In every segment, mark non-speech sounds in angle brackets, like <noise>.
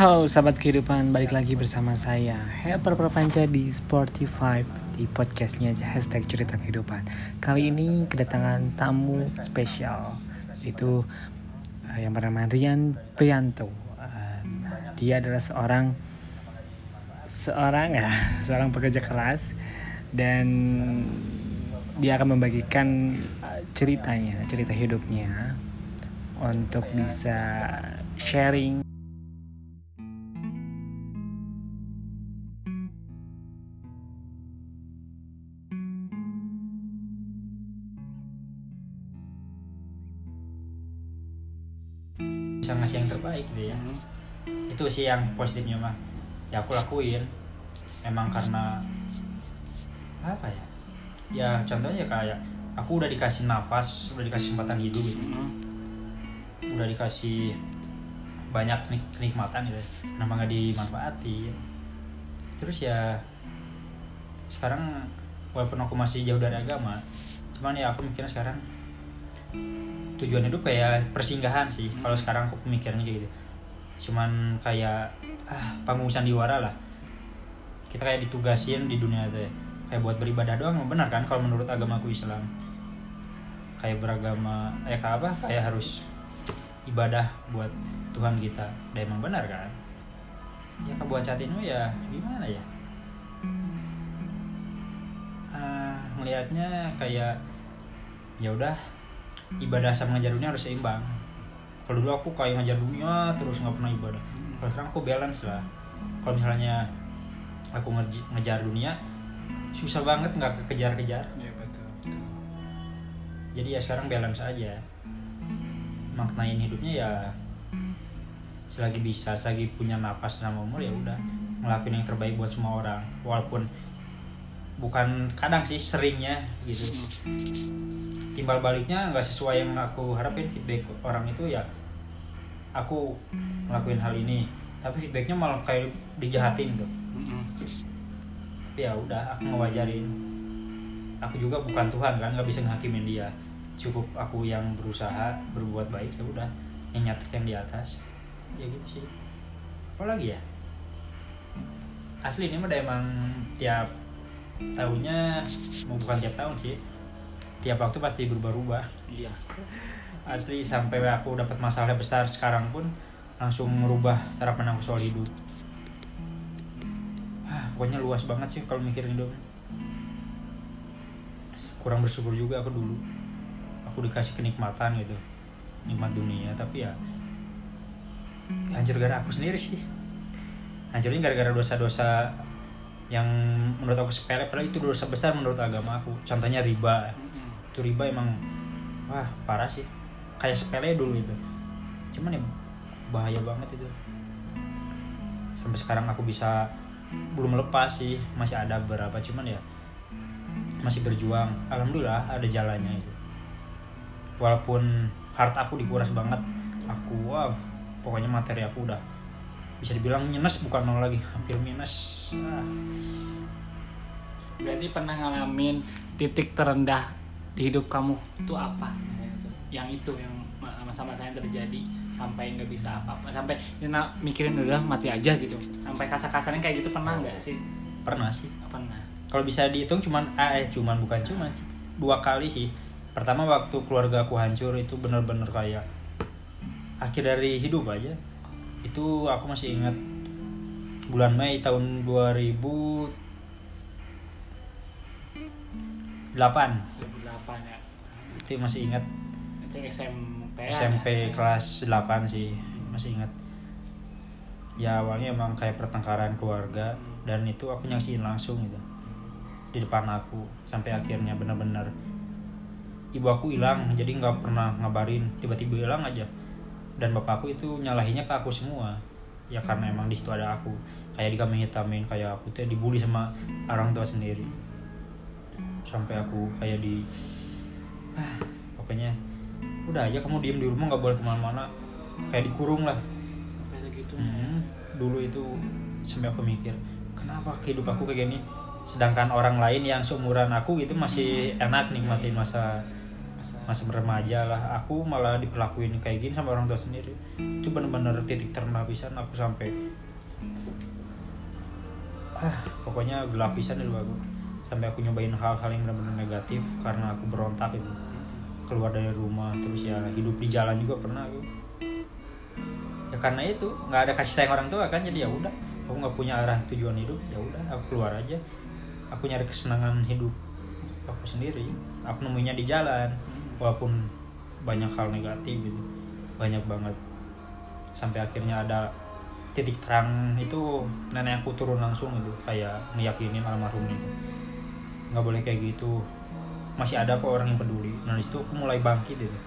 Halo sahabat kehidupan, balik lagi bersama saya Helper Perpanca di Sportify di podcastnya hashtag cerita kehidupan. Kali ini kedatangan tamu spesial Itu uh, yang bernama Rian Prianto. Uh, Dia adalah seorang Seorang ya, <laughs> seorang pekerja keras Dan dia akan membagikan uh, ceritanya, cerita hidupnya Untuk bisa sharing sih yang positifnya mah? Ya aku lakuin. Emang karena apa ya? Ya contohnya kayak aku udah dikasih nafas udah dikasih kesempatan hidup gitu. Udah dikasih banyak nik- kenikmatan gitu. Kenapa nggak dimanfaati terus ya sekarang walaupun aku masih jauh dari agama cuman ya aku mikirnya sekarang tujuan hidup kayak persinggahan sih. Kalau sekarang aku pemikirannya kayak gitu cuman kayak ah panggung sandiwara lah. Kita kayak ditugasin di dunia itu ya. kayak buat beribadah doang benar kan kalau menurut agamaku Islam? Kayak beragama eh kayak apa? Kayak harus ibadah buat Tuhan kita. Dan emang benar kan? Ya kalau buat saat ini ya gimana ya? Ah melihatnya kayak ya udah ibadah sama ngajar dunia harus seimbang kalau dulu aku kayak ngajar dunia terus nggak pernah ibadah. Kalau sekarang aku balance lah. Kalau misalnya aku ngejar dunia susah banget nggak kekejar-kejar Ya betul, jadi ya sekarang balance aja. Maknain hidupnya ya selagi bisa selagi punya napas sama umur ya udah. Ngelakuin yang terbaik buat semua orang. Walaupun bukan kadang sih seringnya gitu. Timbal baliknya nggak sesuai yang aku harapin feedback orang itu ya aku ngelakuin hal ini. Tapi feedbacknya malah kayak dijahatin tuh. Tapi ya udah aku ngewajarin. Aku juga bukan Tuhan kan nggak bisa ngehakimin dia. Cukup aku yang berusaha berbuat baik ya udah. Yang nyatet yang di atas. Ya gitu sih. Apa lagi ya? Asli ini mah udah emang tiap tahunnya mau bukan tiap tahun sih. Tiap waktu pasti berubah-ubah. Iya. Asli sampai aku dapat masalah besar sekarang pun langsung merubah cara pandang soal hidup. Ah, pokoknya luas banget sih kalau mikirin hidup. Kurang bersyukur juga aku dulu. Aku dikasih kenikmatan gitu nikmat dunia. Tapi ya hancur gara aku sendiri sih. Hancurnya gara-gara dosa-dosa yang menurut aku sepele. Padahal itu dosa besar menurut agama aku. Contohnya riba. Itu riba emang wah parah sih kayak sepele dulu itu. Cuman ya bahaya banget itu. Sampai sekarang aku bisa belum lepas sih masih ada beberapa cuman ya masih berjuang. Alhamdulillah ada jalannya itu. Walaupun heart aku dikuras banget aku wah pokoknya materi aku udah bisa dibilang minus bukan nol lagi hampir minus. Ah, Berarti pernah ngalamin titik terendah di hidup kamu itu apa? Yang itu yang ma- masa-masa yang terjadi sampai nggak bisa apa-apa sampai ya, nah, mikirin udah mati aja gitu. Sampai kasar-kasarnya kayak gitu pernah nggak sih? Pernah sih. Pernah. Kalau bisa dihitung cuman ah, eh cuman bukan cuman sih dua kali sih. Pertama waktu keluarga aku hancur itu bener-bener kayak akhir dari hidup aja. Itu aku masih ingat bulan Mei tahun 2008 2008 ya. Itu masih ingat cek SMP ya. SMP kelas 8 sih masih ingat. Ya awalnya emang kayak pertengkaran keluarga dan itu aku nyaksiin langsung gitu. Di depan aku sampai akhirnya bener-bener ibu aku hilang jadi nggak pernah ngabarin. Tiba-tiba hilang aja. Dan bapakku itu nyalahinnya ke aku semua. Ya karena emang di situ ada aku. Kayak dikambing hitamin kayak aku tuh dibully sama orang tua sendiri. Sampai aku kayak di ah, pokoknya udah aja kamu diem di rumah nggak boleh ke mana-mana. Kayak dikurung lah. Sampai segitu Hmm, dulu itu sampai aku mikir kenapa hidup aku kayak gini? Sedangkan orang lain yang seumuran aku gitu masih enak nikmatin masa Masa- masa remaja lah. Aku malah diperlakuin kayak gini sama orang tua sendiri. Itu bener-bener titik terendah pisan. Aku sampai ah pokoknya gelap pisan dulu aku. Sampai aku nyobain hal-hal yang benar-benar negatif karena aku berontak itu keluar dari rumah terus ya hidup di jalan juga pernah aku. Ya karena itu nggak ada kasih sayang orang tua kan jadi ya udah aku nggak punya arah tujuan hidup ya udah aku keluar aja. Aku nyari kesenangan hidup aku sendiri aku nemunya di jalan walaupun banyak hal negatif gitu banyak banget. Sampai akhirnya ada titik terang itu nenek aku turun langsung gitu kayak ngeyakinin almarhum itu. Nggak boleh kayak gitu masih ada kok orang yang peduli. Nah di situ aku mulai bangkit gitu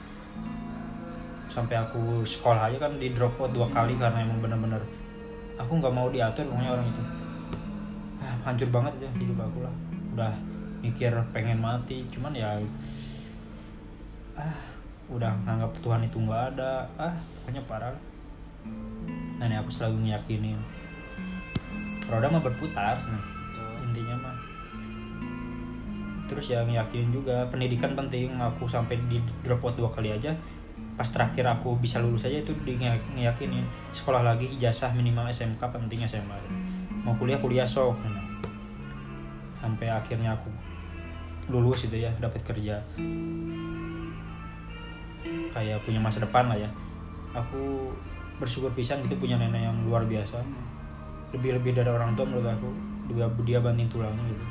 sampai aku sekolah aja kan di drop out dua kali karena emang bener-bener aku nggak mau diatur pokoknya orang itu. Ah, hancur banget ya hidup aku lah. Udah mikir pengen mati cuman ya ah udah nganggap Tuhan itu nggak ada. Ah pokoknya parah lah. Nenek aku selalu ngiyakinin roda mah berputar nah, intinya mah terus yang yakinin juga pendidikan penting. Aku sampai di drop out dua kali aja. Pas terakhir aku bisa lulus aja itu di ngeyakinin. Sekolah lagi ijazah minimal SMK penting SMA mau kuliah kuliah sok. Sampai akhirnya aku lulus itu ya dapat kerja. Kayak punya masa depan lah ya. Aku bersyukur pisan gitu punya nenek yang luar biasa. Lebih-lebih dari orang tua menurut aku. Dia, dia banting tulangnya gitu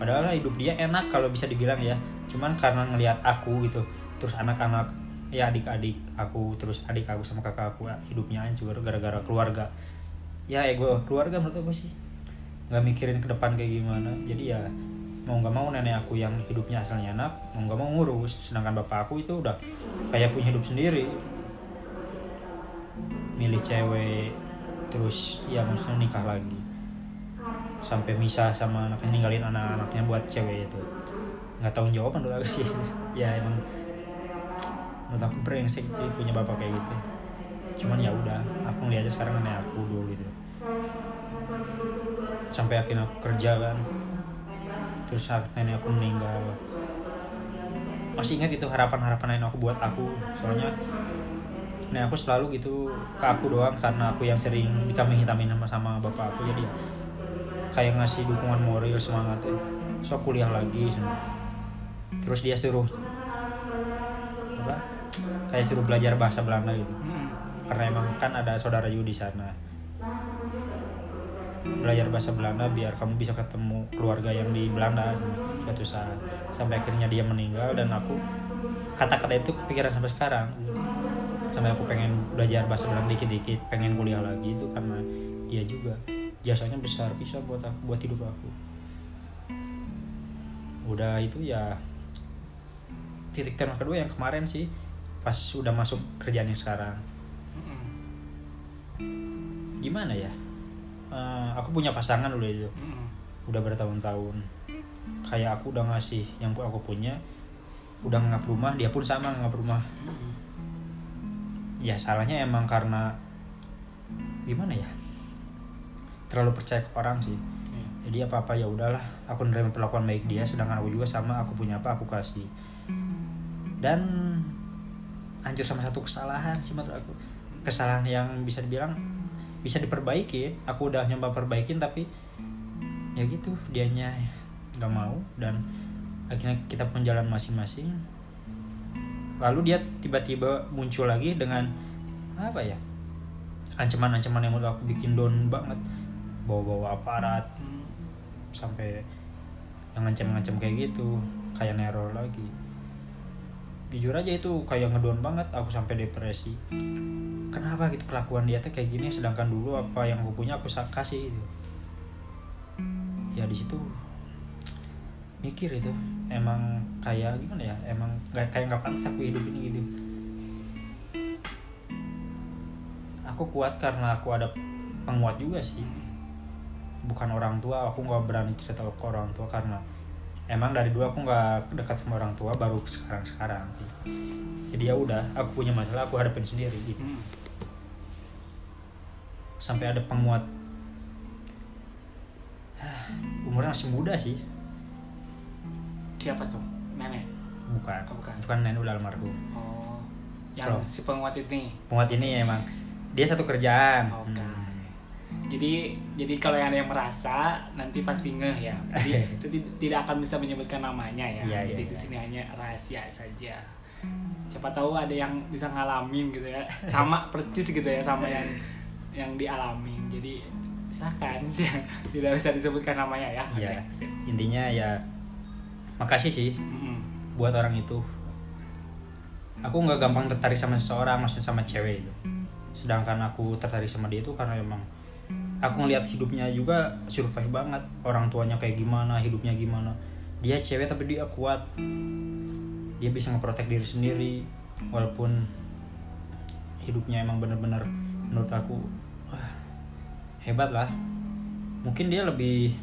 padahal hidup dia enak kalau bisa dibilang ya. Cuman karena ngelihat aku gitu terus anak-anak ya adik-adik aku terus adik aku sama kakak aku ya, hidupnya hancur gara-gara keluarga. Ya ego keluarga menurut aku sih. Nggak mikirin ke depan kayak gimana. Jadi ya mau nggak mau nenek aku yang hidupnya asalnya enak mau nggak mau ngurus. Sedangkan bapak aku itu udah kayak punya hidup sendiri. Milih cewek terus ya maksudnya nikah lagi sampai misah sama anaknya ninggalin anak-anaknya buat cewek itu. Nggak tahu jawaban menurut aku sih. <laughs> Ya emang menurut aku brengsek sih punya bapak kayak gitu. Cuman ya udah aku ngeliatnya sekarang nenek aku dulu gitu. Sampai akhirnya aku kerja kan. Terus nenek aku meninggal. Masih ingat itu harapan-harapan nenek aku buat aku. Soalnya nenek aku selalu gitu ke aku doang karena aku yang sering dikambing hitamin sama sama bapak aku. Jadi kayak ngasih dukungan moral semangat ya. So kuliah lagi semua. Terus dia suruh apa? Kayak suruh belajar bahasa Belanda gitu. Karena emang kan ada saudara juga di sana. Belajar bahasa Belanda biar kamu bisa ketemu keluarga yang di Belanda suatu saat. Sampai akhirnya dia meninggal dan aku kata-kata itu kepikiran sampai sekarang. Sampai aku pengen belajar bahasa Belanda dikit-dikit pengen kuliah lagi itu karena dia juga jasanya besar bisa buat aku buat hidup aku. Udah itu ya titik terang kedua yang kemarin sih pas udah masuk kerjaan yang sekarang. Gimana ya? Uh, aku punya pasangan udah itu. Udah bertahun-tahun. Kayak aku udah ngasih yang aku punya udah ngap rumah dia pun sama ngap rumah. Ya salahnya emang karena gimana ya terlalu percaya ke orang sih. Jadi apa apa ya udahlah aku nerima perlakuan baik dia sedangkan aku juga sama aku punya apa aku kasih. Dan hancur sama satu kesalahan sih menurut aku. Kesalahan yang bisa dibilang bisa diperbaiki. Aku udah nyoba perbaikin tapi ya gitu dianya nggak mau dan akhirnya kita pun jalan masing-masing. Lalu dia tiba-tiba muncul lagi dengan apa ya ancaman-ancaman yang menurut aku bikin down banget bawa-bawa aparat sampai yang ngancam-ngancam kayak gitu kayak neror lagi. Jujur aja itu kayak ngedown banget aku sampai depresi. Kenapa gitu perlakuan dia tuh kayak gini sedangkan dulu apa yang aku punya aku kasih gitu. Ya di situ mikir itu emang kayak gimana ya emang gak kayak nggak pantas aku hidup ini gitu. Aku kuat karena aku ada penguat juga sih bukan orang tua aku nggak berani cerita ke orang tua karena emang dari dulu aku nggak dekat sama orang tua baru sekarang sekarang. Jadi ya udah aku punya masalah aku hadapin sendiri gitu. Hmm. sampai ada penguat. Umurnya masih muda sih. Siapa tuh? Nenek? Bukan. Oh, bukan. itu kan nenek udah almarhum. Oh yang Kalau- si penguat ini? penguat ini emang dia satu kerjaan. Oke. Hmm. Jadi jadi kalau yang ada yang merasa nanti pasti ngeh ya. Jadi <laughs> itu ti- tidak akan bisa menyebutkan namanya ya. Iya, jadi iya, di iya. sini hanya rahasia saja. Siapa tahu ada yang bisa ngalamin gitu ya. Sama persis gitu ya sama yang yang dialamin. Jadi silakan <laughs> tidak bisa disebutkan namanya ya. Iya. Sip. intinya ya makasih sih Mm-mm. buat orang itu aku nggak gampang tertarik sama seseorang maksudnya sama cewek itu sedangkan aku tertarik sama dia itu karena emang aku ngelihat hidupnya juga survive banget. Orang tuanya kayak gimana hidupnya gimana. Dia cewek tapi dia kuat. Dia bisa ngeprotek diri sendiri. Walaupun hidupnya emang bener-bener menurut aku wah, hebat lah. Mungkin dia lebih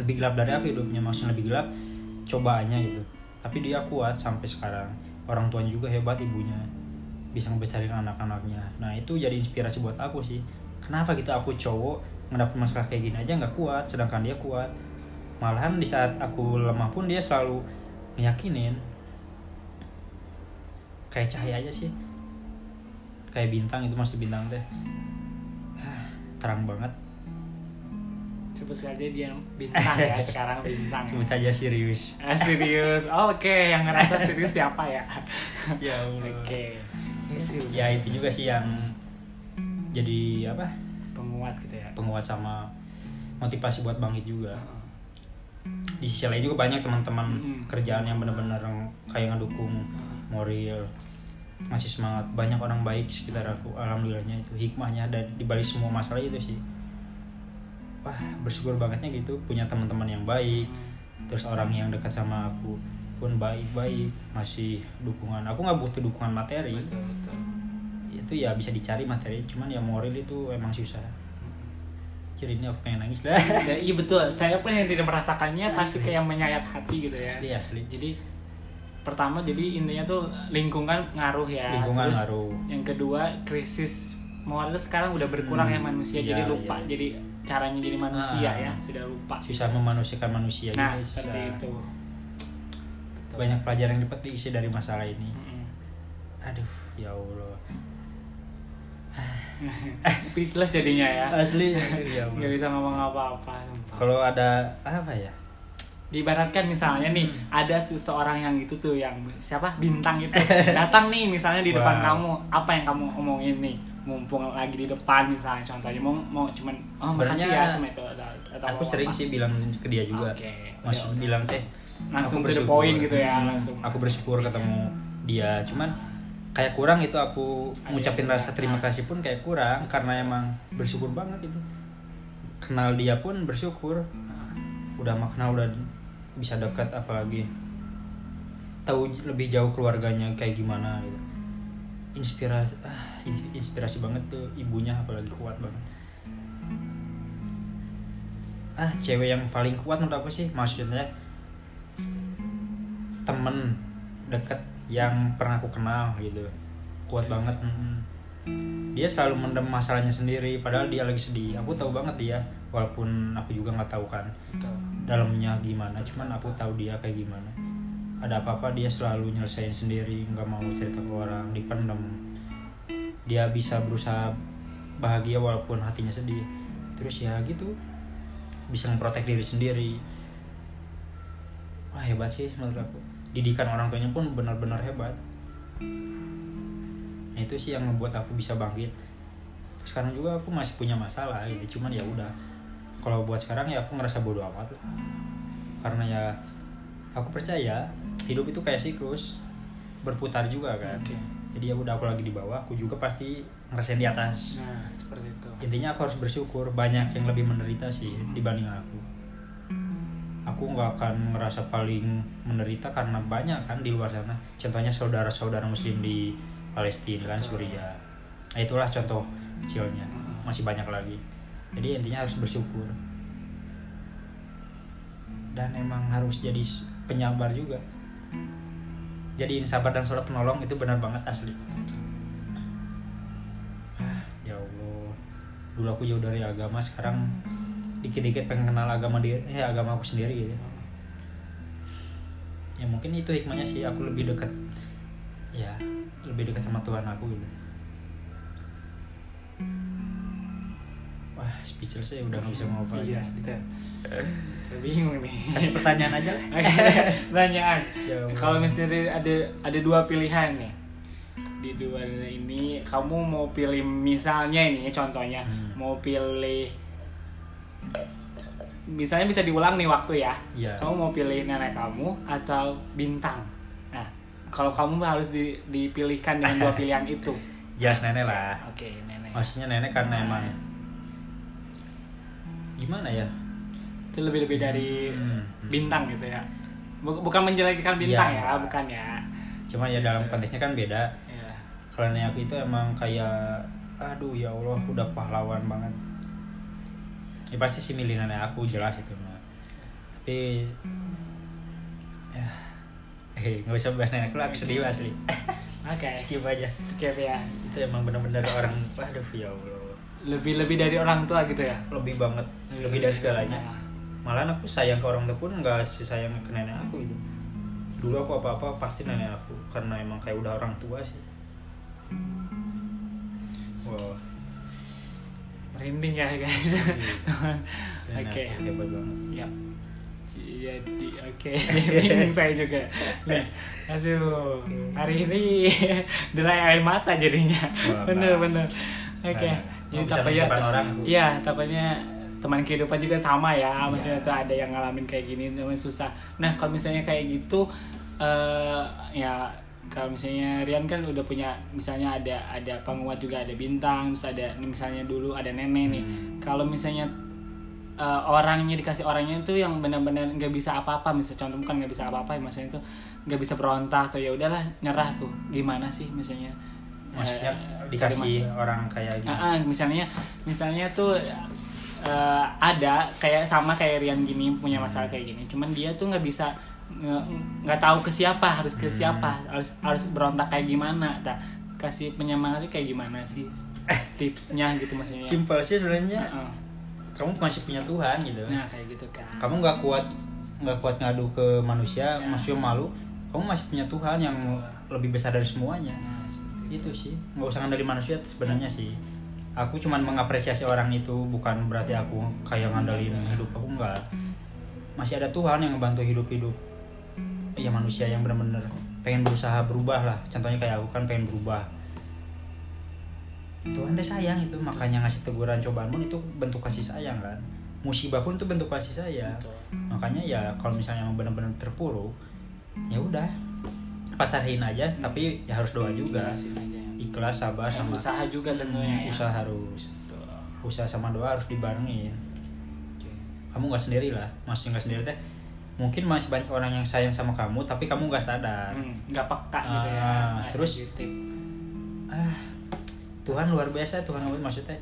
lebih gelap dari aku hidupnya. Maksudnya lebih gelap cobaannya gitu. Tapi dia kuat sampai sekarang. Orang tuanya juga hebat ibunya. Bisa ngebesarin anak-anaknya. Nah itu jadi inspirasi buat aku sih kenapa gitu aku cowok ngedapet masalah kayak gini aja nggak kuat sedangkan dia kuat malahan di saat aku lemah pun dia selalu meyakinin kayak cahaya aja sih kayak bintang itu masih bintang teh Hah, terang banget Sebut saja dia bintang ya <laughs> sekarang bintang. sebut saja serius Ah, serius. Oke, yang ngerasa serius siapa ya? ya Oke. Sih ya itu juga sih yang jadi apa? Penguat gitu ya. penguat sama motivasi buat bangkit juga. Di sisi lain juga banyak teman-teman kerjaan yang benar-benar kayak ngedukung moral masih semangat. Banyak orang baik di sekitar aku. Alhamdulillahnya itu hikmahnya dan dibalik semua masalah itu sih. Wah bersyukur bangetnya gitu. Punya teman-teman yang baik. Terus orang yang dekat sama aku pun baik-baik. Masih dukungan. Aku nggak butuh dukungan materi. Betul, betul. Itu ya bisa dicari materi cuman ya moral itu emang susah jadi ini aku pengen nangis lah Ya, iya betul. Saya pun yang tidak merasakannya pasti kayak menyayat hati gitu ya. asli asli Jadi pertama jadi intinya tuh lingkungan ngaruh ya. lingkungan Terus ngaruh Yang kedua krisis moral sekarang udah berkurang Hmm, ya manusia iya, jadi lupa iya. jadi caranya jadi manusia Ah. ya sudah lupa. susah memanusiakan manusia Nah gitu, seperti susah. itu. Banyak pelajaran yang dipetik sih dari masalah ini Mm-mm. aduh ya allah Speechless jadinya ya. asli ya Nggak bisa ngomong apa-apa. kalau ada apa ya diibaratkan misalnya nih Hmm. ada seseorang yang itu tuh yang siapa bintang itu <laughs> datang nih misalnya di depan Wow. kamu apa yang kamu omongin nih mumpung lagi di depan misalnya contohnya mau mau cuman oh Sebenarnya makasih ya cuma itu atau, atau aku sering apa. sih bilang ke dia juga Oke, maksud udah, udah. bilang teh Langsung aku to the bersyukur. point gitu ya, langsung. aku bersyukur ketemu dia cuman kayak kurang itu aku Ada ngucapin yang rasa terima kurang. kasih pun kayak kurang karena emang bersyukur banget itu. Kenal dia pun bersyukur. Nah, udah makna udah bisa dekat apalagi. Tahu lebih jauh keluarganya kayak gimana gitu. Inspirasi ah ins- inspirasi banget tuh ibunya apalagi kuat banget. Ah cewek yang paling kuat menurut aku sih maksudnya temen deket yang pernah aku kenal gitu. Kuat Oke. banget dia selalu mendem masalahnya sendiri padahal dia lagi sedih. Aku tahu banget dia walaupun aku juga nggak tahu kan betul. dalamnya gimana cuman aku tahu dia kayak gimana. Ada apa-apa dia selalu nyelesain sendiri nggak mau cerita ke orang dipendam dia bisa berusaha bahagia walaupun hatinya sedih. Terus ya gitu bisa memprotek diri sendiri. Wah hebat sih menurut aku didikan orang tuanya pun benar-benar hebat. Nah, itu sih yang membuat aku bisa bangkit. Sekarang juga aku masih punya masalah gitu cuman ya udah. Kalau buat sekarang ya aku ngerasa bodoh amat lah. Karena ya aku percaya hidup itu kayak siklus. Berputar juga kan. Oke. jadi ya udah aku lagi di bawah aku juga pasti ngerasain di atas. Nah seperti itu. Intinya aku harus bersyukur banyak yang lebih menderita sih dibanding aku aku nggak akan ngerasa paling menderita karena banyak kan di luar sana. Contohnya saudara-saudara muslim di Palestina kan. Suriah. Nah, itulah contoh kecilnya. Masih banyak lagi. Jadi intinya harus bersyukur. Dan emang harus jadi penyabar juga. Jadiin sabar dan sholat penolong itu benar banget asli. Ah, ya Allah. Dulu aku jauh dari agama sekarang dikit-dikit pengen kenal agama dia eh agama aku sendiri gitu. Ya mungkin itu hikmahnya sih aku lebih dekat ya lebih dekat sama Tuhan aku gitu. Wah speechless ya udah nggak bisa ngomong apa iya kita saya bingung nih. Kasih pertanyaan aja lah. Pertanyaan <laughs> Ya kalau misalnya ada ada dua pilihan nih di dua ini kamu mau pilih misalnya ini contohnya Hmm. mau pilih misalnya bisa diulang nih waktu ya. Iya. kamu mau pilih nenek kamu atau bintang? Nah kalau kamu harus di- dipilihkan dengan dua <laughs> pilihan itu. Jelas nenek lah. Oke nenek. Maksudnya nenek karena emang gimana ya? Itu lebih lebih dari Hmm. bintang gitu ya. Buk- bukan menjelekkan bintang Iya. ya bukan ya. Cuma ya dalam konteksnya kan beda. Ya kalau nenek aku itu emang kayak aduh ya Allah udah pahlawan banget ya pasti sih milih nenek aku jelas itu mah tapi ya eh nggak usah bahas nenek aku lah, aku sedih asli. Oke. <laughs> Skip aja. Skip ya. Itu emang benar-benar orang waduh ya Allah. Lebih lebih dari orang tua gitu ya? Lebih banget. Lebih dari segalanya. Nah, malah aku sayang ke orang tua pun nggak sayang ke nenek aku itu dulu aku apa apa pasti nenek aku. Karena emang kayak udah orang tua sih. Wow merinding ya guys. Nenek <laughs> oke. Hebat banget. Ya. Jadi oke. <laughs> Bingung saya juga. Nih aduh hari ini <laughs> derai air mata jadinya. Bener bener. Oke Nah, jadi tapanya orang. iya tapanya teman kehidupan juga sama ya. Maksudnya tuh ada yang ngalamin kayak gini teman susah. Nah kalau misalnya kayak gitu eh ya kalau misalnya Rian kan udah punya misalnya ada ada penguat juga ada bintang terus ada misalnya dulu ada nenek nih. Hmm. kalau misalnya eh, orangnya dikasih orangnya itu yang benar-benar nggak bisa apa-apa misalnya contoh bukan nggak bisa apa-apa ya maksudnya itu nggak bisa berontak atau ya udahlah nyerah tuh. Gimana sih misalnya? Maksudnya eh, cari dikasih mas- orang kayak gitu Ah, ah, misalnya misalnya tuh eh, ada kayak sama kayak Rian gini punya masalah kayak gini. Cuman dia tuh nggak bisa nggak tahu ke siapa harus ke Hmm. siapa harus harus berontak kayak gimana. Tak kasih penyemangatnya kayak gimana sih? Tipsnya gitu maksudnya. Simpel sih sebenarnya. Ah. kamu masih punya Tuhan gitu. Nah kayak gitu kan kamu nggak kuat nggak kuat ngadu ke manusia Ya. manusia malu. Kamu masih punya Tuhan yang lebih besar dari semuanya. Nah itu. Itu sih. Nggak usah ngandelin manusia sebenarnya sih. Aku cuman mengapresiasi orang itu bukan berarti aku kayak ngandelin hidup aku enggak masih ada Tuhan yang ngebantu hidup hidup ya manusia yang benar-benar pengen berusaha berubah lah. Contohnya kayak aku kan pengen berubah. Tuhan teh sayang itu makanya ngasih teguran cobaan pun itu bentuk kasih sayang kan. Musibah pun itu bentuk kasih sayang. Betul. makanya ya kalau misalnya emang benar-benar terpuruk ya udah pasrahin aja tapi ya harus doa juga. Ikhlas sabar sama usaha juga tentunya ya. usaha harus. Betul. usaha sama doa harus dibarengin. Kamu nggak sendiri lah maksudnya nggak sendiri teh mungkin masih banyak orang yang sayang sama kamu tapi kamu nggak sadar. Hmm, nggak peka gitu ya. Ah, terus- sensitif. ah Tuhan luar biasa Tuhan luar maksudnya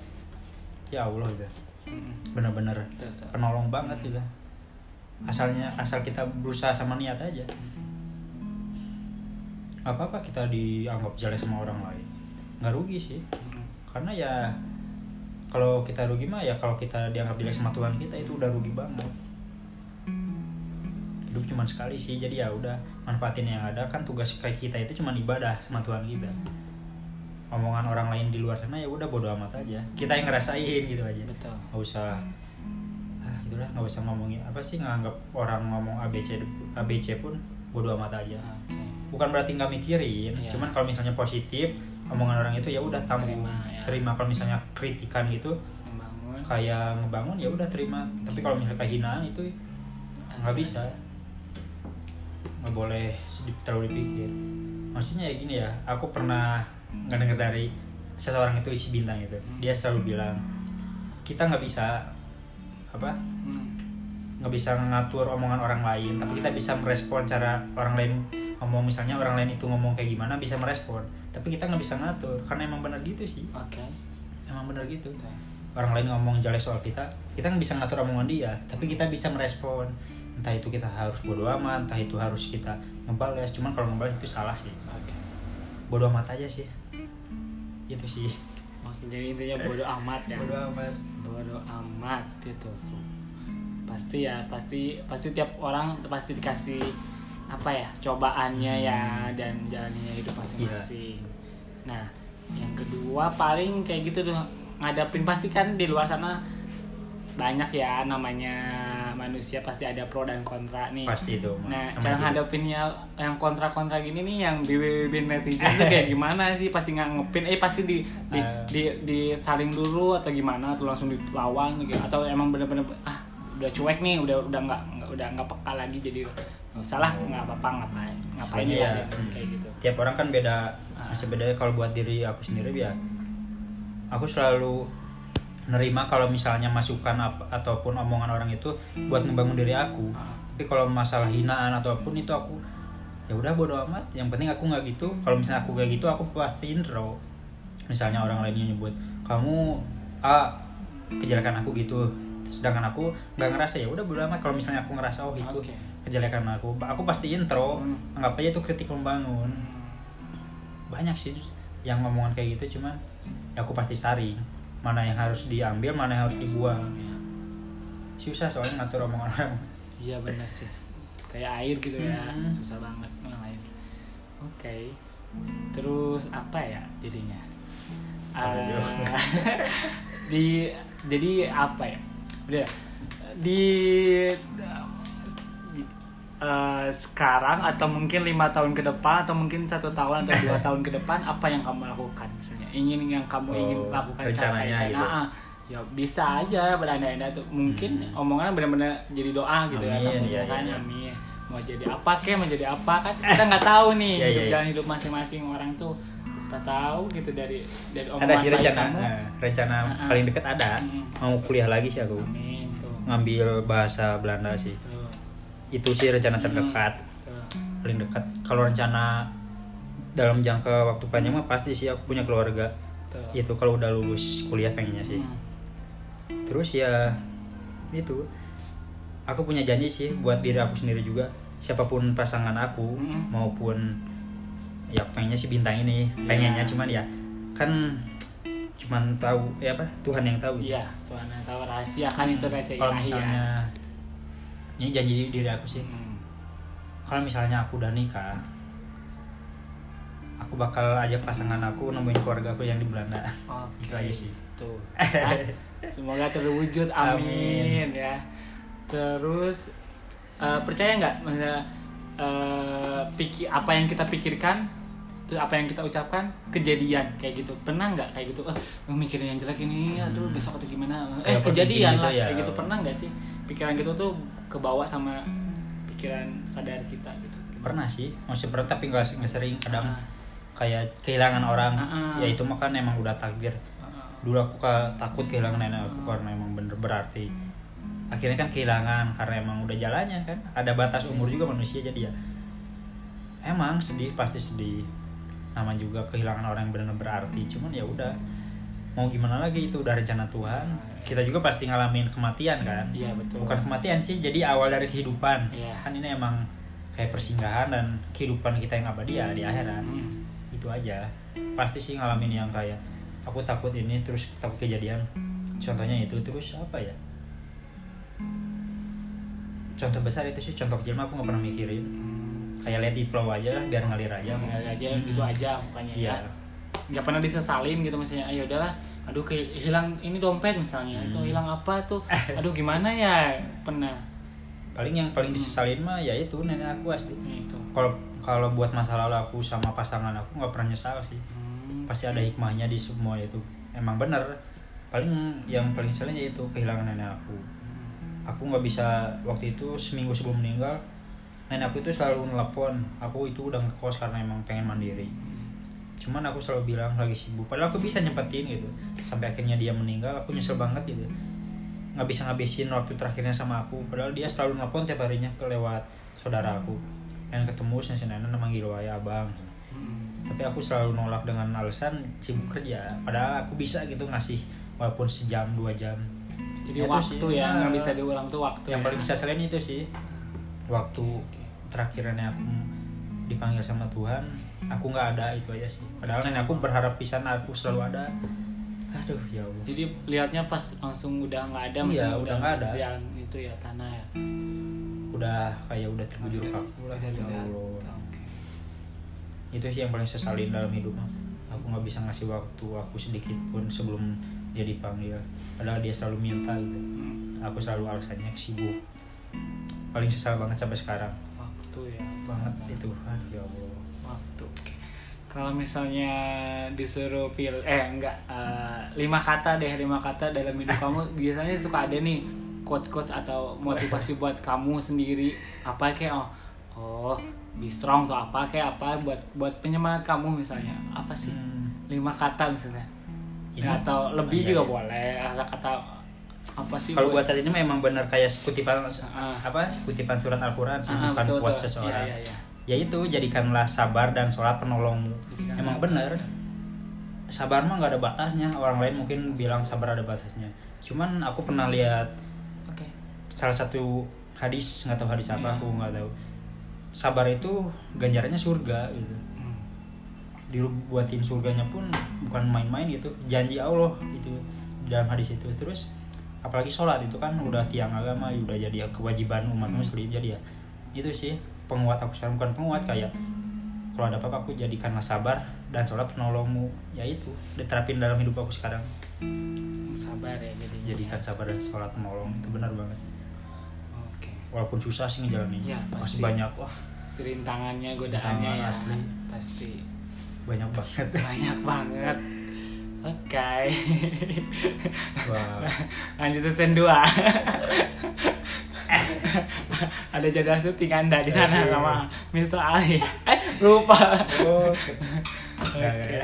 ya Allah gitu Hmm, bener-bener betul, penolong banget gitu asalnya asal kita berusaha sama niat aja. Apa apa kita dianggap jelek sama orang lain. Nggak rugi sih. Hmm, karena ya kalau kita rugi mah ya kalau kita dianggap jelek sama Tuhan kita itu udah rugi banget hidup cuma sekali sih. Jadi ya udah manfaatin yang ada. Kan tugas kayak kita itu cuma ibadah sama Tuhan kita. Omongan orang lain di luar sana ya udah bodo amat aja. Kita yang ngerasain gitu aja. Betul. Nggak usah ah gitulah. Nggak usah ngomongin apa sih nganggap orang ngomong ABC ABC pun bodo amat aja. Oke. Bukan berarti nggak mikirin Iya. cuman kalau misalnya positif omongan orang itu ya udah tanggung Terima, ya. terima kalau misalnya kritikan itu membangun kayak ngebangun ya udah terima. Tapi kalau misalnya kayak hinaan itu nggak bisa nggak boleh terlalu dipikir. Maksudnya ya gini ya aku pernah nggak dengar dari seseorang itu isi bintang itu. Dia selalu bilang kita nggak bisa apa Hmm, nggak bisa ngatur omongan orang lain tapi kita bisa merespon cara orang lain ngomong. Misalnya orang lain itu ngomong kayak gimana bisa merespon tapi kita nggak bisa ngatur karena emang benar gitu sih. Oke. Emang benar gitu. Betul. orang lain ngomong jelek soal kita kita nggak bisa ngatur omongan dia tapi kita bisa merespon entah itu kita harus bodo amat entah itu harus kita ngebales. Cuman kalau ngebales itu salah sih. Oke. Bodo amat aja sih. Itu sih. Jadi intinya bodo amat ya. Bodo amat. Bodo amat itu tuh. Pasti ya pasti pasti tiap orang pasti dikasih apa ya cobaannya ya dan jalannya hidup masing-masing. Nah, yang kedua paling kayak gitu tuh ngadapin pasti kan di luar sana banyak ya namanya manusia pasti ada pro dan kontra nih. pasti itu Nah, cara hidup. ngadepinnya yang kontra-kontra gini nih yang BBB netizen tuh kayak gimana sih? Pasti nganggepin eh pasti di di, Eh. di, di saling dulu atau gimana atau langsung dilawan gitu atau emang bener-bener ah udah cuek nih, udah udah nggak nggak- udah nggak peka lagi jadi nggak usah lah nggak apa-apa ngapain ngapain Soalnya ya ya, hmm, kayak gitu. tiap orang kan beda Ah. masih beda kalau buat diri aku sendiri ya aku selalu nerima kalau misalnya masukan apa, ataupun omongan orang itu buat ngebangun diri aku. Ah. tapi kalau masalah hinaan ataupun itu aku ya udah bodo amat. Yang penting aku nggak gitu. Kalau misalnya aku kayak gitu aku pasti intro. Misalnya orang lainnya nyebut kamu ah kejelekan aku gitu. Sedangkan aku nggak ngerasa ya udah bodo amat. Kalau misalnya aku ngerasa oh itu Oke. kejelekan aku. Aku pasti intro. Hmm. anggap aja itu kritik membangun. Banyak sih yang ngomongan kayak gitu. Cuman ya aku pasti saring mana yang harus diambil mana yang harus dibuang susah soalnya ngatur omongan orang Iya benar sih. Kayak air gitu ya, Hmm. susah banget mengalir. Oke. Terus apa ya jadinya? Dia? <laughs> di jadi apa ya? Udah di eh, sekarang atau mungkin lima tahun ke depan atau mungkin satu tahun atau dua <laughs> tahun ke depan apa yang kamu lakukan misalnya ingin yang kamu ingin Oh, lakukan rencananya gitu. Nah, ah, ya bisa aja beranda-anda tuh mungkin omongannya benar-benar jadi doa gitu ya Hmm. Amin, kamu iya, kan iya. amin mau jadi apa kek mau jadi apa kan kita nggak tahu nih <laughs> Iya, hidup iya, iya. jalan hidup masing-masing orang tuh kita tahu gitu dari dari omongan ada sih rencana kamu eh, rencana ah. paling dekat ada Hmm. mau kuliah lagi sih aku amin tuh ngambil bahasa Belanda sih itu sih rencana Hmm. terdekat tuh. paling dekat kalau rencana dalam jangka waktu panjang mah pasti sih aku punya keluarga tuh. itu kalau udah lulus kuliah pengennya sih Hmm. terus ya itu aku punya janji sih buat diri aku sendiri juga siapa pun pasangan aku Mm. maupun ya aku pengennya sih bintang ini pengennya Iya. cuman ya kan cuman tahu ya apa Tuhan yang tahu iya Tuhan yang tahu rahasia kan itu rahasia kalau ya. misalnya ini janji diri aku sih Hmm. kalau misalnya aku udah nikah aku bakal ajak pasangan aku nemuin keluarga aku yang di Belanda Oke. itu aja sih Tuh. <laughs> Ah, Semoga terwujud. Amin, Amin. ya. Terus eh, percaya nggak maksudnya eh, pikir apa yang kita pikirkan terus apa yang kita ucapkan kejadian kayak gitu pernah nggak kayak gitu oh mikirin yang jelek ini aduh besok atau gimana eh kejadian overthinking lah gitu ya. kayak gitu pernah nggak sih pikiran gitu tuh kebawa sama pikiran sadar kita gitu. Pernah sih masih pernah tapi nggak sering kadang Ah. kayak kehilangan orang. Ah. ya itu mah kan emang udah takdir. Dulu aku ka- takut kehilangan nenek aku karena emang bener berarti akhirnya kan kehilangan karena emang udah jalannya kan. Ada batas umur juga manusia jadi ya. Emang sedih pasti sedih. Nama juga kehilangan orang yang benar berarti cuman ya udah. Mau gimana lagi itu udah rencana Tuhan kita juga pasti ngalamin kematian kan. Iya betul. Bukan kematian sih jadi awal dari kehidupan. Iya. kan ini emang kayak persinggahan dan kehidupan kita yang abadi ya di akhirat. Hmm. itu aja. Pasti sih ngalamin yang kayak aku takut ini terus takut kejadian. Contohnya itu terus apa ya? Contoh besar itu sih contoh kecil mah aku nggak pernah mikirin. Hmm. kayak let it flow aja lah biar ngalir aja. Ngalir aja Mm-mm. gitu aja mukanya iya. Ya nggak pernah disesalin gitu misalnya ayo udahlah aduh ke hilang ini dompet misalnya itu Hmm. hilang apa tuh <laughs> aduh gimana ya? Pernah. Paling yang paling disesalin mah ya itu nenek aku asli. Itu. Kalau kalau buat masa lalu aku sama pasangan aku nggak pernah nyesal sih. Hmm. pasti ada hikmahnya di semua itu. Emang bener paling yang paling sering yaitu kehilangan nenek aku. Aku nggak bisa waktu itu seminggu sebelum meninggal nenek aku itu selalu nelpon. Aku itu udah ngekos karena emang pengen mandiri. Cuman aku selalu bilang lagi sibuk. Padahal aku bisa nyempetin gitu sampai akhirnya dia meninggal aku nyesel banget gitu. Nggak bisa ngabisin waktu terakhirnya sama aku padahal dia selalu nelpon tiap harinya ke lewat saudara aku. Yang ketemu si nenek manggil wae abang. Hmm. tapi aku selalu nolak dengan alasan sibuk kerja padahal aku bisa gitu ngasih walaupun sejam dua jam. Jadi Itu waktu sih. ya nggak Nah, bisa diulang tuh waktu yang ya. paling bisa selain itu sih. Waktu terakhirnya aku dipanggil sama Tuhan aku nggak ada itu aja sih. Padahal nenek aku berharap pisan aku selalu ada aduh ya Allah jadi lihatnya pas langsung udah nggak ada Iya, udah nggak ada. alam itu ya tanah ya udah kayak udah terbujur kaku lah tidak ya. Allah. Oke. itu sih yang paling sesalin dalam hidup mah aku nggak bisa ngasih waktu aku sedikit pun sebelum dia dipanggil padahal dia selalu minta gitu Hmm. aku selalu alasannya sibuk paling sesal banget sampai sekarang Waktu ya. banget itu aduh ya Allah Waktu. Kalau misalnya disuruh pilih, eh enggak, eh, lima kata deh, lima kata dalam hidup <laughs> kamu biasanya suka ada nih quote-quote atau motivasi buat kamu sendiri apa kayak oh oh be strong tuh apa kayak apa buat buat penyemangat kamu misalnya apa sih Hmm. lima kata misalnya Ini- Ya, atau lebih juga iya. boleh kata kata apa sih kalau buat saat ini memang benar kayak kutipan Ah. apa kutipan surat Al-Quran sih Ah, bukan betul, quote betul. seseorang iya, iya. ya itu jadikanlah sabar dan sholat penolongmu. Jadikan emang bener. Sabar mah nggak ada batasnya. Orang lain mungkin bilang sabar ada batasnya. Cuman aku pernah lihat oke. salah satu hadis nggak tahu hadis apa Iya. aku nggak tahu. Sabar itu ganjarannya surga gitu. Hmm. dibuatin surganya pun bukan main-main gitu. Janji Allah itu dalam hadis itu. Terus apalagi sholat itu kan udah tiang agama udah jadi kewajiban umat Hmm. muslim jadi ya itu sih penguat aku sekarang bukan penguat kayak kalau ada apa-apa aku jadikanlah sabar dan sholat penolongmu. Ya itu diterapin dalam hidup aku sekarang. Sabar ya jadi jadikan sabar dan sholat penolong itu benar banget. Oke. Walaupun susah sih ngejalanin Ya, masih pasti. banyak wah. Rintangannya godaannya Rintangan ya asli. pasti. Banyak banget. Banyak banget. Oke. Wah. <laughs> Lanjut season 2 <laughs> ada jadwal syuting anda di sana Oke. sama Mr. Ali. Eh lupa. Oh. <laughs> Oke.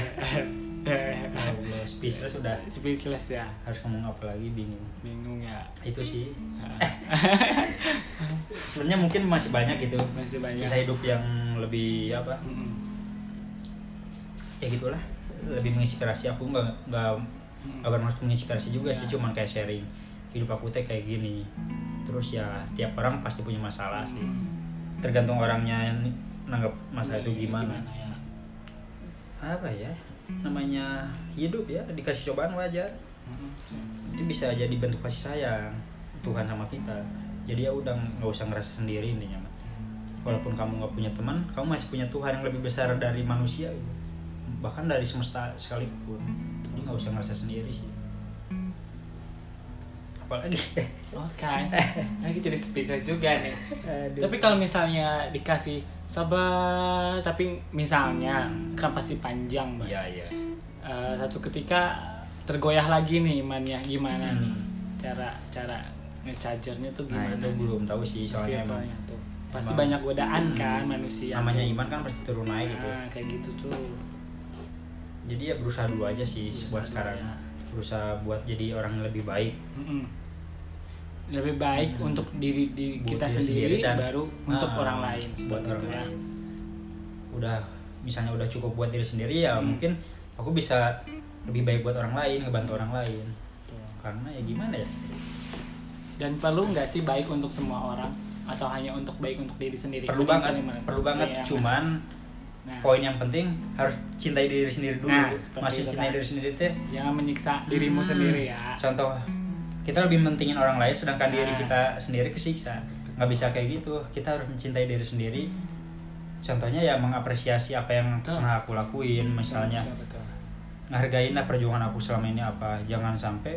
Allah, speechless sudah speechless ya. Harus ngomong apa lagi? Bingung. Bingung ya. Itu sih. <laughs> Sebenarnya mungkin masih banyak gitu. Masih banyak. Kisah hidup yang lebih apa? Mm-mm. ya gitulah. Lebih menginspirasi. Aku nggak nggak nggak bermaksud menginspirasi juga sih. Ya. cuman kayak sharing hidup aku teh kayak gini. Terus ya tiap orang pasti punya masalah sih. Tergantung orangnya yang nanggap masalah itu gimana. ya. Apa ya? Namanya hidup ya dikasih cobaan wajar. Mm-mm. itu bisa jadi bentuk kasih sayang Tuhan sama kita. Jadi ya udah nggak usah ngerasa sendiri intinya mah. walaupun kamu nggak punya teman kamu masih punya Tuhan yang lebih besar dari manusia gitu. bahkan dari semesta sekalipun. Jadi nggak usah ngerasa sendiri sih apalagi Oke, lagi jadi speechless juga nih. Aduh. Tapi kalau misalnya dikasih sabar, tapi misalnya kan pasti panjang, Mbak. iya iya Eh, satu ketika tergoyah lagi nih imannya, gimana Hmm. nih cara cara ngechargernya tuh nah gimana? itu nih? belum tahu sih soalnya emang Filternya tuh. Pasti emang- banyak godaan kan manusia. namanya iman kan pasti turun naik gitu Nah, kayak gitu tuh. jadi ya berusaha dulu aja sih Berusaha buat sekarang ya. Berusaha buat jadi orang yang lebih baik. Lebih baik Hmm. untuk diri, diri Buat kita diri sendiri, dan- baru untuk Ah, orang lain buat orang itu ya. lain. udah misalnya udah cukup buat diri sendiri ya Hmm. mungkin aku bisa lebih baik buat orang lain ngebantu orang lain karena ya gimana ya Dan perlu nggak sih baik untuk semua orang atau hanya untuk baik untuk diri sendiri? perlu banget perlu banget Iya, cuman nah, poin yang penting harus cintai diri sendiri dulu Nah, masih cintai kan. diri sendiri teh jangan menyiksa dirimu Hmm. sendiri ya. contoh kita lebih mentingin orang lain sedangkan diri Nah. kita sendiri kesiksa nggak bisa kayak gitu kita harus mencintai diri sendiri contohnya ya mengapresiasi apa yang Betul. pernah aku lakuin misalnya Betul, betul. ngehargain lah perjuangan aku selama ini apa jangan sampai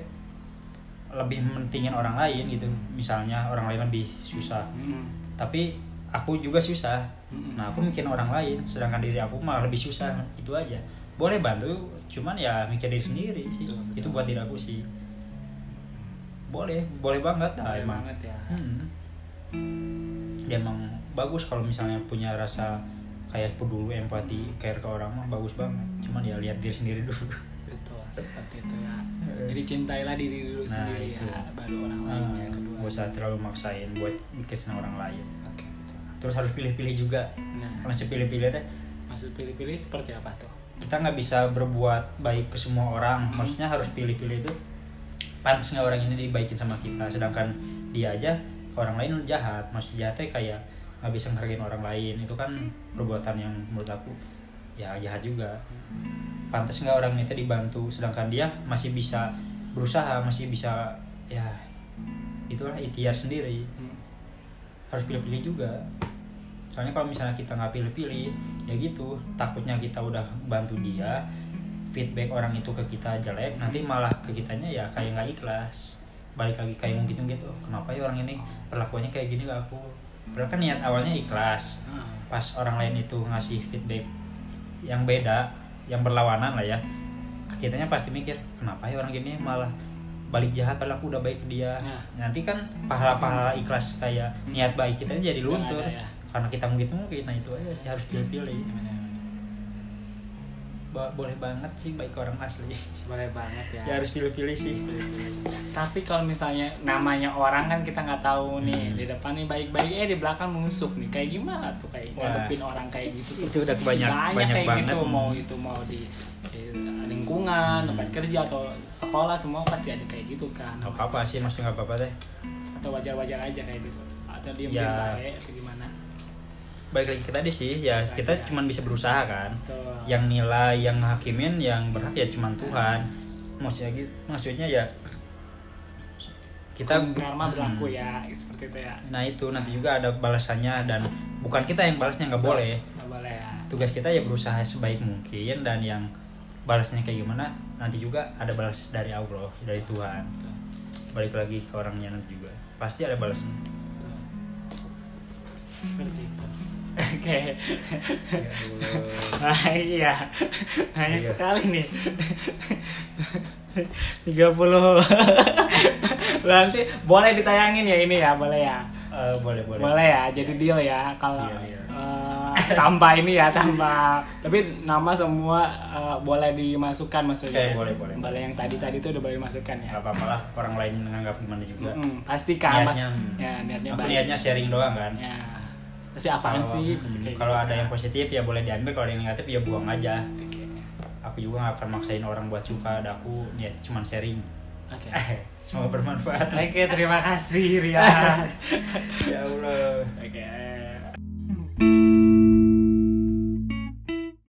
lebih mentingin orang lain gitu misalnya orang lain lebih susah Mm-mm. tapi aku juga susah Mm-mm. nah aku mikirin orang lain sedangkan diri aku malah lebih susah itu aja boleh bantu cuman ya mikir diri sendiri sih Betul, betul. itu buat diri aku sih boleh boleh banget lah Boleh emang banget ya. Hmm. dia emang bagus kalau misalnya punya rasa kayak peduli empati care ke orang mah bagus banget cuman ya lihat diri sendiri dulu Betul, seperti itu ya. <laughs> Jadi cintailah diri dulu Nah, sendiri itu. ya, baru orang lain nah, kedua. gak usah terlalu maksain buat bikin senang orang lain. Terus harus pilih-pilih juga. Nah, masih pilih-pilih teh? Maksud pilih-pilih seperti apa tuh? kita nggak bisa berbuat baik ke semua orang. Hmm. maksudnya harus pilih-pilih itu pantas nggak orang ini dibaikin sama kita. Sedangkan dia aja ke orang lain jahat. Maksudnya jahatnya kayak nggak bisa menghargain orang lain. Itu kan perbuatan yang menurut aku ya jahat juga. Pantas nggak orang itu dibantu. Sedangkan dia masih bisa berusaha masih bisa ya itulah ikhtiar sendiri. Hmm. harus pilih-pilih juga soalnya kalau misalnya kita nggak pilih-pilih ya gitu. Takutnya kita udah bantu dia feedback orang itu ke kita jelek nanti malah ke kitanya ya kayak nggak ikhlas. Balik lagi kayak mungkin gitu kenapa ya orang ini perlakuannya kayak gini ke aku? Padahal kan niat awalnya ikhlas. Ah, pas orang lain itu ngasih feedback yang beda yang berlawanan lah ya kitanya pasti mikir kenapa ya orang gini? Malah balik jahat padahal aku udah baik ke dia. Nah. nanti kan pahala-pahala ikhlas kayak niat baik kita jadi luntur. ya. Karena kita mungkin mungkin nah itu aja sih harus pilih-pilih. Ba- boleh banget sih baik orang asli. Boleh banget ya, ya harus pilih-pilih sih. Tapi kalau misalnya namanya orang kan kita nggak tahu nih Hmm. di depan nih baik-baik eh di belakang nusuk nih. Kayak gimana tuh kayak Wah. ngadepin orang kayak gitu tuh? Itu udah banyak banyak, kayak banget. gitu mau itu mau di, di lingkungan tempat kerja atau sekolah semua pasti ada kayak gitu kan. Nggak apa-apa sih maksudnya nggak apa-apa deh. Atau wajar-wajar aja kayak gitu. Atau diem Ya. baik atau gimana balik lagi ke tadi sih ya kita Aja. cuman bisa berusaha kan Tuh. yang nilai yang hakimin yang berhak ya cuman Tuhan maksudnya gitu maksudnya ya kita Hukum karma Hmm. berlaku ya seperti itu ya nah itu nanti juga ada balasannya dan bukan kita yang balasnya nggak boleh nggak boleh ya tugas kita ya berusaha sebaik mungkin dan yang balasnya kayak gimana nanti juga ada balas dari Allah dari Tuhan Tuh. balik lagi ke orangnya nanti juga pasti ada balasnya Tuh. Seperti itu <laughs> oke Ah, iya. Banyak Iya. sekali nih. 30 Berarti boleh ditayangin ya ini ya, boleh ya. Eh, boleh boleh Boleh ya, jadi deal ya kalau Deal, deal. eh, tambah ini ya, tambah. Tapi nama semua eh, boleh dimasukkan maksudnya. Oke, boleh, boleh. Boleh yang tadi-tadi itu udah boleh dimasukkan ya. nggak apa-apa lah orang lain menganggap gimana juga Mm-mm, pasti kan Mas. niatnya Ya, niatnya aku niatnya sharing doang kan Ya. Pasti apaan Kalau- sih? hmm, kalau gitu ada kan. yang positif ya boleh diambil kalau ada yang negatif ya buang aja Oke. aku juga gak akan maksain orang buat suka ada aku niat cuman sharing Oke. <laughs> semoga bermanfaat Oke, terima kasih Rian. <laughs> ya Allah Oke.